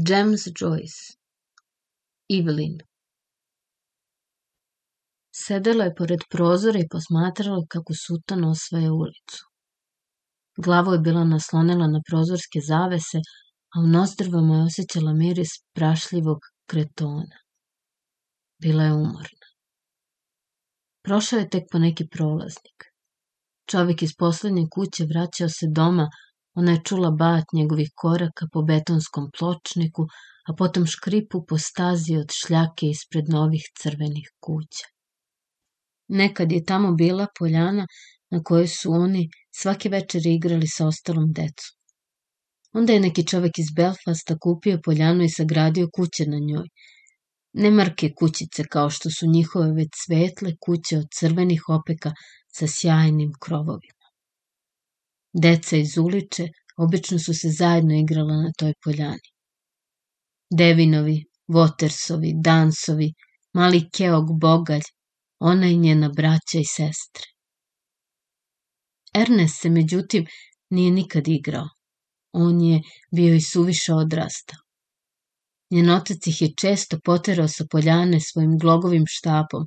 James Joyce Evelyn Sedela je pored prozora i posmatrala kako sutan osvaja ulicu. Glavo je bila naslonila na prozorske zavese, a u nozdrvama je osjećala miris prašljivog kretona. Bila je umorna. Prošao je tek po neki prolaznik. Čovek iz poslednje kuće vraćao se doma, Ona je čula bat njegovih koraka po betonskom pločniku, a potom škripu po stazi od šljake ispred novih crvenih kuća. Nekad je tamo bila poljana na kojoj su oni svake večeri igrali sa ostalom decom. Onda je neki čovek iz Belfasta kupio poljanu i sagradio kuće na njoj. Ne marke kućice kao što su njihove već svetle kuće od crvenih opeka sa sjajnim krovovima. Deca iz uliče obično su se zajedno igrala na toj poljani. Devinovi, Watersovi, Dansovi, mali Keog Bogalj, ona i njena braća i sestre. Ernest se, međutim, nije nikad igrao. On je bio i suviše odrastao. Njen otac ih je često poterao sa poljane svojim glogovim štapom,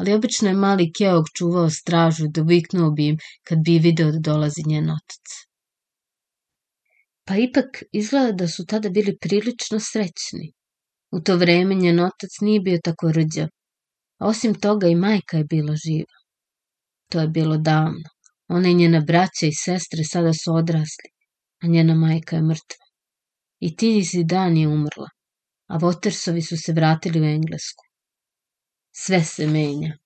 ali obično je mali Keog čuvao stražu i doviknuo bi im kad bi video da dolazi njen otac. Pa ipak izgleda da su tada bili prilično srećni. U to vreme njen otac nije bio tako rđav, a osim toga i majka je bila živa. To je bilo davno. Ona i njena braća i sestre sada su odrasli, a njena majka je mrtva. I Tini Zidan je umrla, a Watersovi su se vratili u Englesku sve se menja.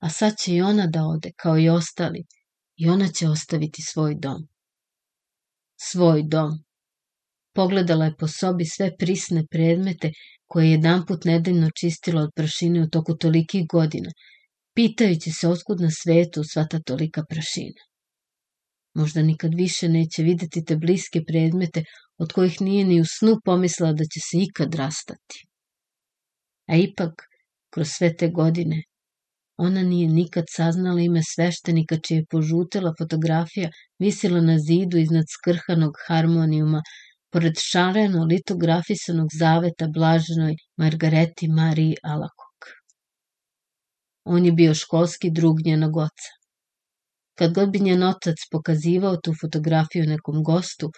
A sad će i ona da ode, kao i ostali, i ona će ostaviti svoj dom. Svoj dom. Pogledala je po sobi sve prisne predmete koje je jedan put nedeljno čistila od prašine u toku tolikih godina, pitajući se otkud na svetu sva ta tolika prašina. Možda nikad više neće videti te bliske predmete od kojih nije ni u snu pomislila da će se ikad rastati. A ipak, kroz sve te godine. Ona nije nikad saznala ime sveštenika čije je požutela fotografija visila na zidu iznad skrhanog harmonijuma, pored šareno litografisanog zaveta blaženoj Margareti Mariji Alakok. On je bio školski drug njenog oca. Kad god bi njen otac pokazivao tu fotografiju nekom gostu,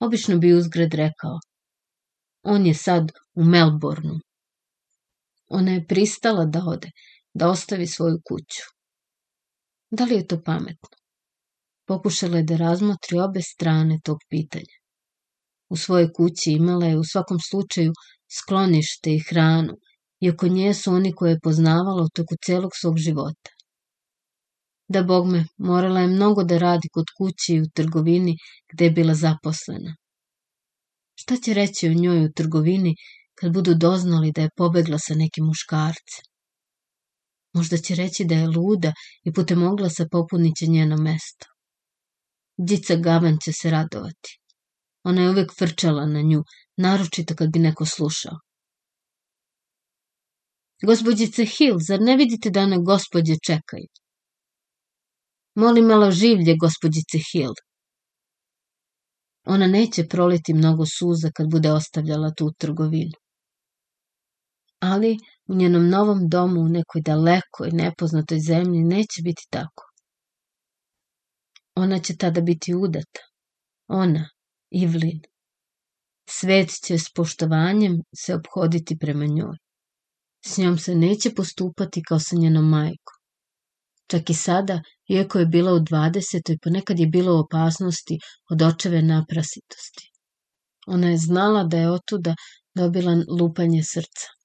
obično bi uzgred rekao on je sad u Melbourneu. Ona je pristala da ode, da ostavi svoju kuću. Da li je to pametno? Pokušala je da razmotri obe strane tog pitanja. U svojoj kući imala je u svakom slučaju sklonište i hranu, i oko nje su oni koje je poznavala u toku celog svog života. Da bog me, morala je mnogo da radi kod kući i u trgovini gde je bila zaposlena. Šta će reći o njoj u trgovini kad budu doznali da je pobegla sa nekim muškarcem. Možda će reći da je luda i putem oglasa popunit će njeno mesto. Dica Gavan će se radovati. Ona je uvek frčala na nju, naročito kad bi neko slušao. Gospođice Hill, zar ne vidite da one gospođe čekaju? Molim malo življe, gospođice Hill. Ona neće proliti mnogo suza kad bude ostavljala tu trgovinu ali u njenom novom domu u nekoj dalekoj, nepoznatoj zemlji neće biti tako. Ona će tada biti udata. Ona, Ivlin. Svet će s poštovanjem se obhoditi prema njoj. S njom se neće postupati kao sa njenom majkom. Čak i sada, iako je bila u 20. dvadesetoj, ponekad je bila u opasnosti od očeve naprasitosti. Ona je znala da je otuda dobila lupanje srca.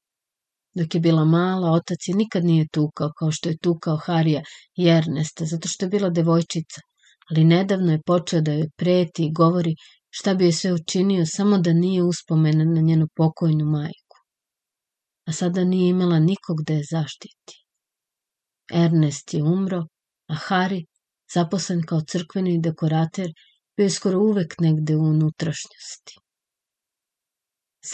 Dok je bila mala, otac je nikad nije tukao kao što je tukao Harija i Ernesta, zato što je bila devojčica, ali nedavno je počeo da joj preti i govori šta bi joj sve učinio samo da nije uspomena na njenu pokojnu majku. A sada nije imala nikog da je zaštiti. Ernest je umro, a Hari, zaposlen kao crkveni dekorater, bio je skoro uvek negde u unutrašnjosti.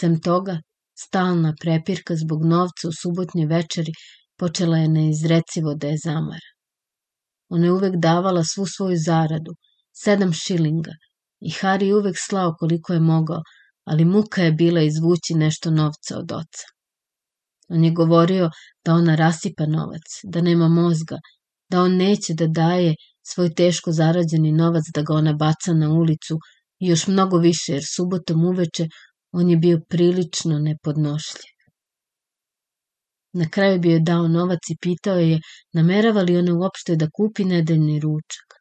Sem toga, Stalna prepirka zbog novca u subotnje večeri počela je neizrecivo da je zamara. Ona je uvek davala svu svoju zaradu, sedam šilinga, i Hari je uvek slao koliko je mogao, ali muka je bila izvući nešto novca od oca. On je govorio da ona rasipa novac, da nema mozga, da on neće da daje svoj teško zarađeni novac da ga ona baca na ulicu i još mnogo više jer subotom uveče On je bio prilično nepodnošljiv. Na kraju bi joj dao novac i pitao je namerava li ona uopšte da kupi nedeljni ručak.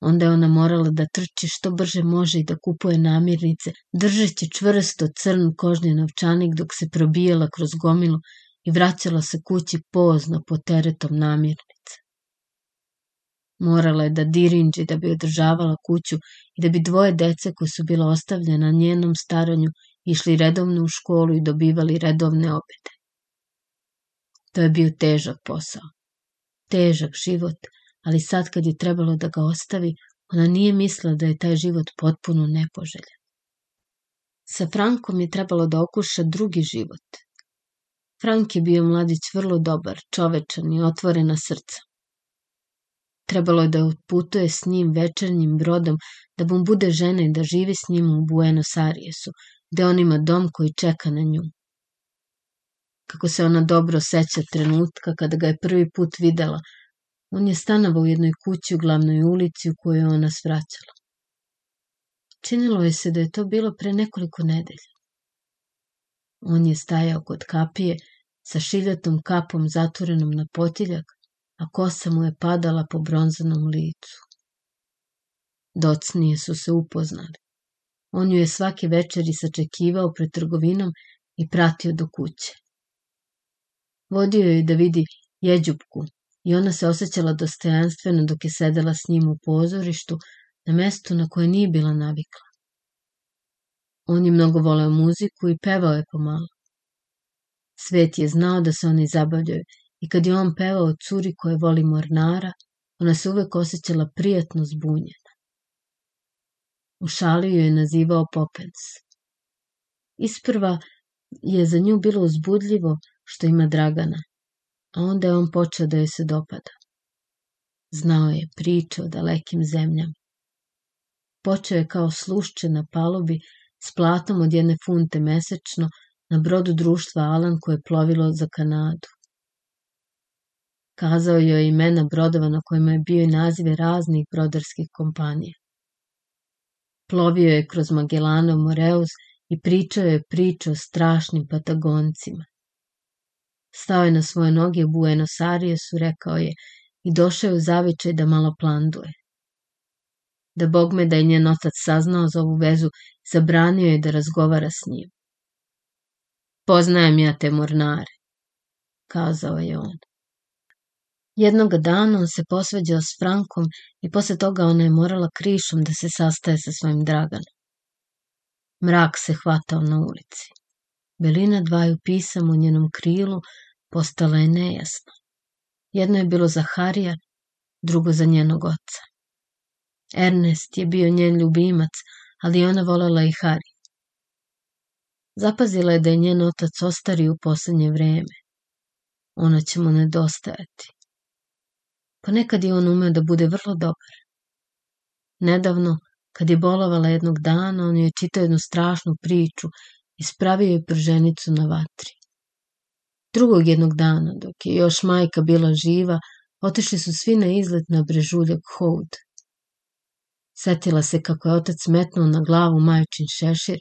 Onda je ona morala da trči što brže može i da kupuje namirnice, držeći čvrsto crn kožni novčanik dok se probijala kroz gomilu i vraćala se kući pozno po teretom namirnica. Morala je da dirinđi da bi održavala kuću i da bi dvoje dece koje su bila ostavljena njenom staranju išli redovno u školu i dobivali redovne obede. To je bio težak posao. Težak život, ali sad kad je trebalo da ga ostavi, ona nije mislila da je taj život potpuno nepoželjan. Sa Frankom je trebalo da okuša drugi život. Frank je bio mladić vrlo dobar, čovečan i otvorena srca. Trebalo je da putuje s njim večernjim brodom, da mu bude žena i da živi s njim u Buenos Airesu, gde on ima dom koji čeka na nju. Kako se ona dobro seća trenutka kada ga je prvi put videla, on je stanovao u jednoj kući u glavnoj ulici u kojoj je ona svraćala. Činilo je se da je to bilo pre nekoliko nedelja. On je stajao kod kapije sa šiljatom kapom zatvorenom na potiljak a kosa mu je padala po bronzanom licu. Docnije su se upoznali. On ju je svake večeri sačekivao pred trgovinom i pratio do kuće. Vodio je da vidi jeđupku i ona se osjećala dostojanstveno dok je sedela s njim u pozorištu na mestu na koje nije bila navikla. On je mnogo voleo muziku i pevao je pomalo. Svet je znao da se oni zabavljaju i kad je on pevao o curi koja voli mornara, ona se uvek osjećala prijatno zbunjena. U šali ju je nazivao Popens. Isprva je za nju bilo uzbudljivo što ima Dragana, a onda je on počeo da joj se dopada. Znao je priče o dalekim zemljama. Počeo je kao slušče na palubi s platom od jedne funte mesečno na brodu društva Alan koje je plovilo za Kanadu. Kazao joj imena brodova na kojima je bio i nazive raznih brodarskih kompanija. Plovio je kroz Magellanov Moreus i pričao je priču o strašnim patagoncima. Stao je na svoje noge u Buenos Airesu, rekao je, i došao je u zavičaj da malo planduje. Da bog me da je njen otac saznao za ovu vezu, zabranio je da razgovara s njim. Poznajem ja te mornare, kazao je on. Jednog dana on se posvađao s Frankom i posle toga ona je morala krišom da se sastaje sa svojim Draganom. Mrak se hvatao na ulici. Belina dvaju pisama u njenom krilu postala je nejasna. Jedno je bilo za Harija, drugo za njenog oca. Ernest je bio njen ljubimac, ali ona volela i Hari. Zapazila je da je njen otac ostari u poslednje vreme. Ona će mu nedostajati. Ponekad je on umeo da bude vrlo dobar. Nedavno, kad je bolovala jednog dana, on je čitao jednu strašnu priču i spravio je prženicu na vatri. Drugog jednog dana, dok je još majka bila živa, otišli su svi na izlet na brežuljak Houd. Setila se kako je otac metnuo na glavu majčin šešir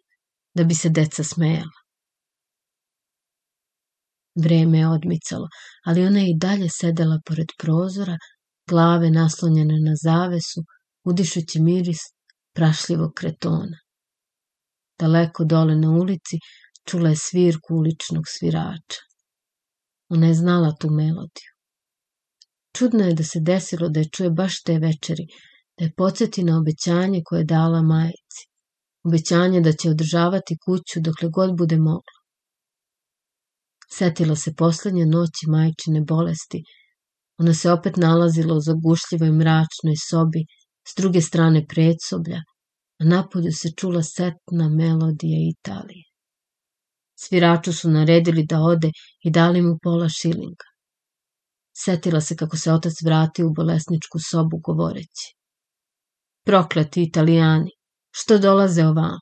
da bi se deca smejala. Vreme je odmicalo, ali ona je i dalje sedela pored prozora glave naslonjene na zavesu, udišući miris prašljivog kretona. Daleko dole na ulici čula je svirku uličnog svirača. Ona je znala tu melodiju. Čudno je da se desilo da je čuje baš te večeri, da je podsjeti na obećanje koje je dala majici. Obećanje da će održavati kuću dokle god bude mogla. Setila se poslednje noći majčine bolesti Ono se opet nalazilo u zagušljivoj mračnoj sobi s druge strane predsoblja, a napolju se čula setna melodija Italije. Sviraču su naredili da ode i dali mu pola šilinga. Setila se kako se otac vratio u bolesničku sobu govoreći. Prokleti italijani, što dolaze ovam?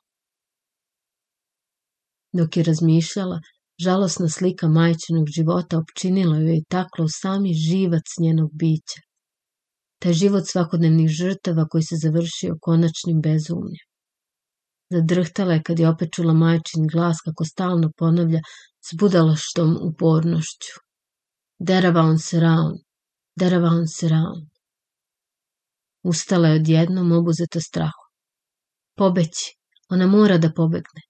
Dok je razmišljala, Žalosna slika majčinog života opčinila joj je takla sami živac njenog bića. Taj život svakodnevnih žrtava koji se završio konačnim bezumljem. Zadrhtala je kad je opet čula majčin glas kako stalno ponavlja s budalaštom upornošću. Derava on se raun, derava on se raun. Ustala je odjednom obuzeta strahu. Pobeći, ona mora da pobegne.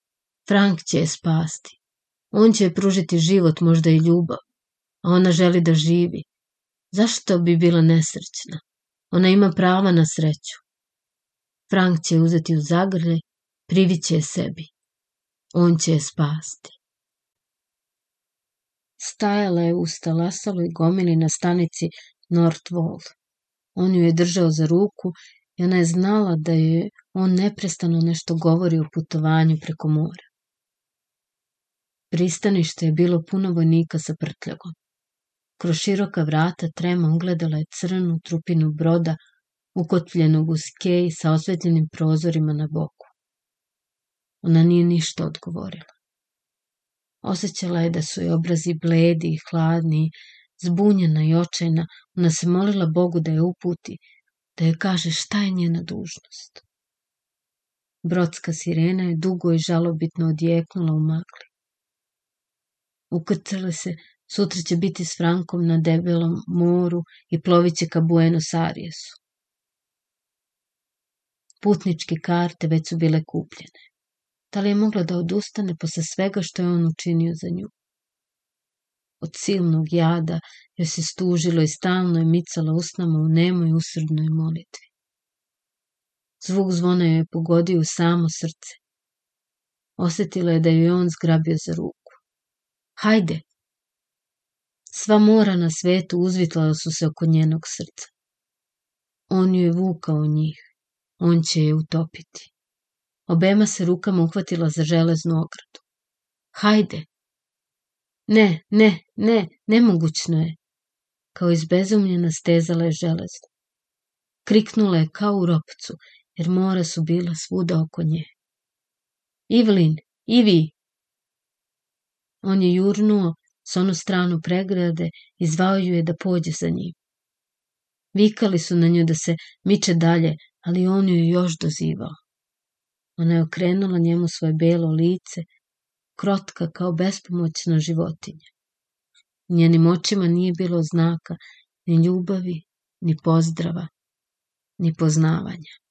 Frank će je spasti. On će pružiti život, možda i ljubav. A ona želi da živi. Zašto bi bila nesrećna? Ona ima prava na sreću. Frank će uzeti u zagrlje, priviće je sebi. On će je spasti. Stajala je u stalasalu i gomili na stanici North Wall. On ju je držao za ruku i ona je znala da je on neprestano nešto govori o putovanju preko mora. Pristanište je bilo puno vojnika sa prtljagom. Kroz široka vrata trema ugledala je crnu trupinu broda ukotvljenog uz kej sa osvetljenim prozorima na boku. Ona nije ništa odgovorila. Osećala je da su joj obrazi bledi i hladni, zbunjena i očajna, ona se molila Bogu da je uputi, da joj kaže šta je njena dužnost. Brodska sirena je dugo i žalobitno odjeknula u magli ukrcale se, sutra će biti s Frankom na debelom moru i ploviće ka Buenos Airesu. Putničke karte već su bile kupljene. Da li je mogla da odustane posle svega što je on učinio za nju? Od silnog jada joj se stužilo i stalno je micala usnama u nemoj usrdnoj molitvi. Zvuk zvona joj je pogodio u samo srce. Osetila je da ju je on zgrabio za ruku. Hajde. Sva mora na svetu uzvitlala su se oko njenog srca. On ju je vukao u njih. On će je utopiti. Obema se rukama uhvatila za železnu ogradu. Hajde. Ne, ne, ne, nemogućno je. Kao izbezumljena stezala je železno. Kriknula je kao u ropcu, jer mora su bila svuda oko nje. Ivlin, Ivi, On je jurnuo s onu stranu pregrade i zvao ju je da pođe za njim. Vikali su na nju da se miče dalje, ali on ju je još dozivao. Ona je okrenula njemu svoje belo lice, krotka kao bespomoćna životinja. U njenim očima nije bilo znaka ni ljubavi, ni pozdrava, ni poznavanja.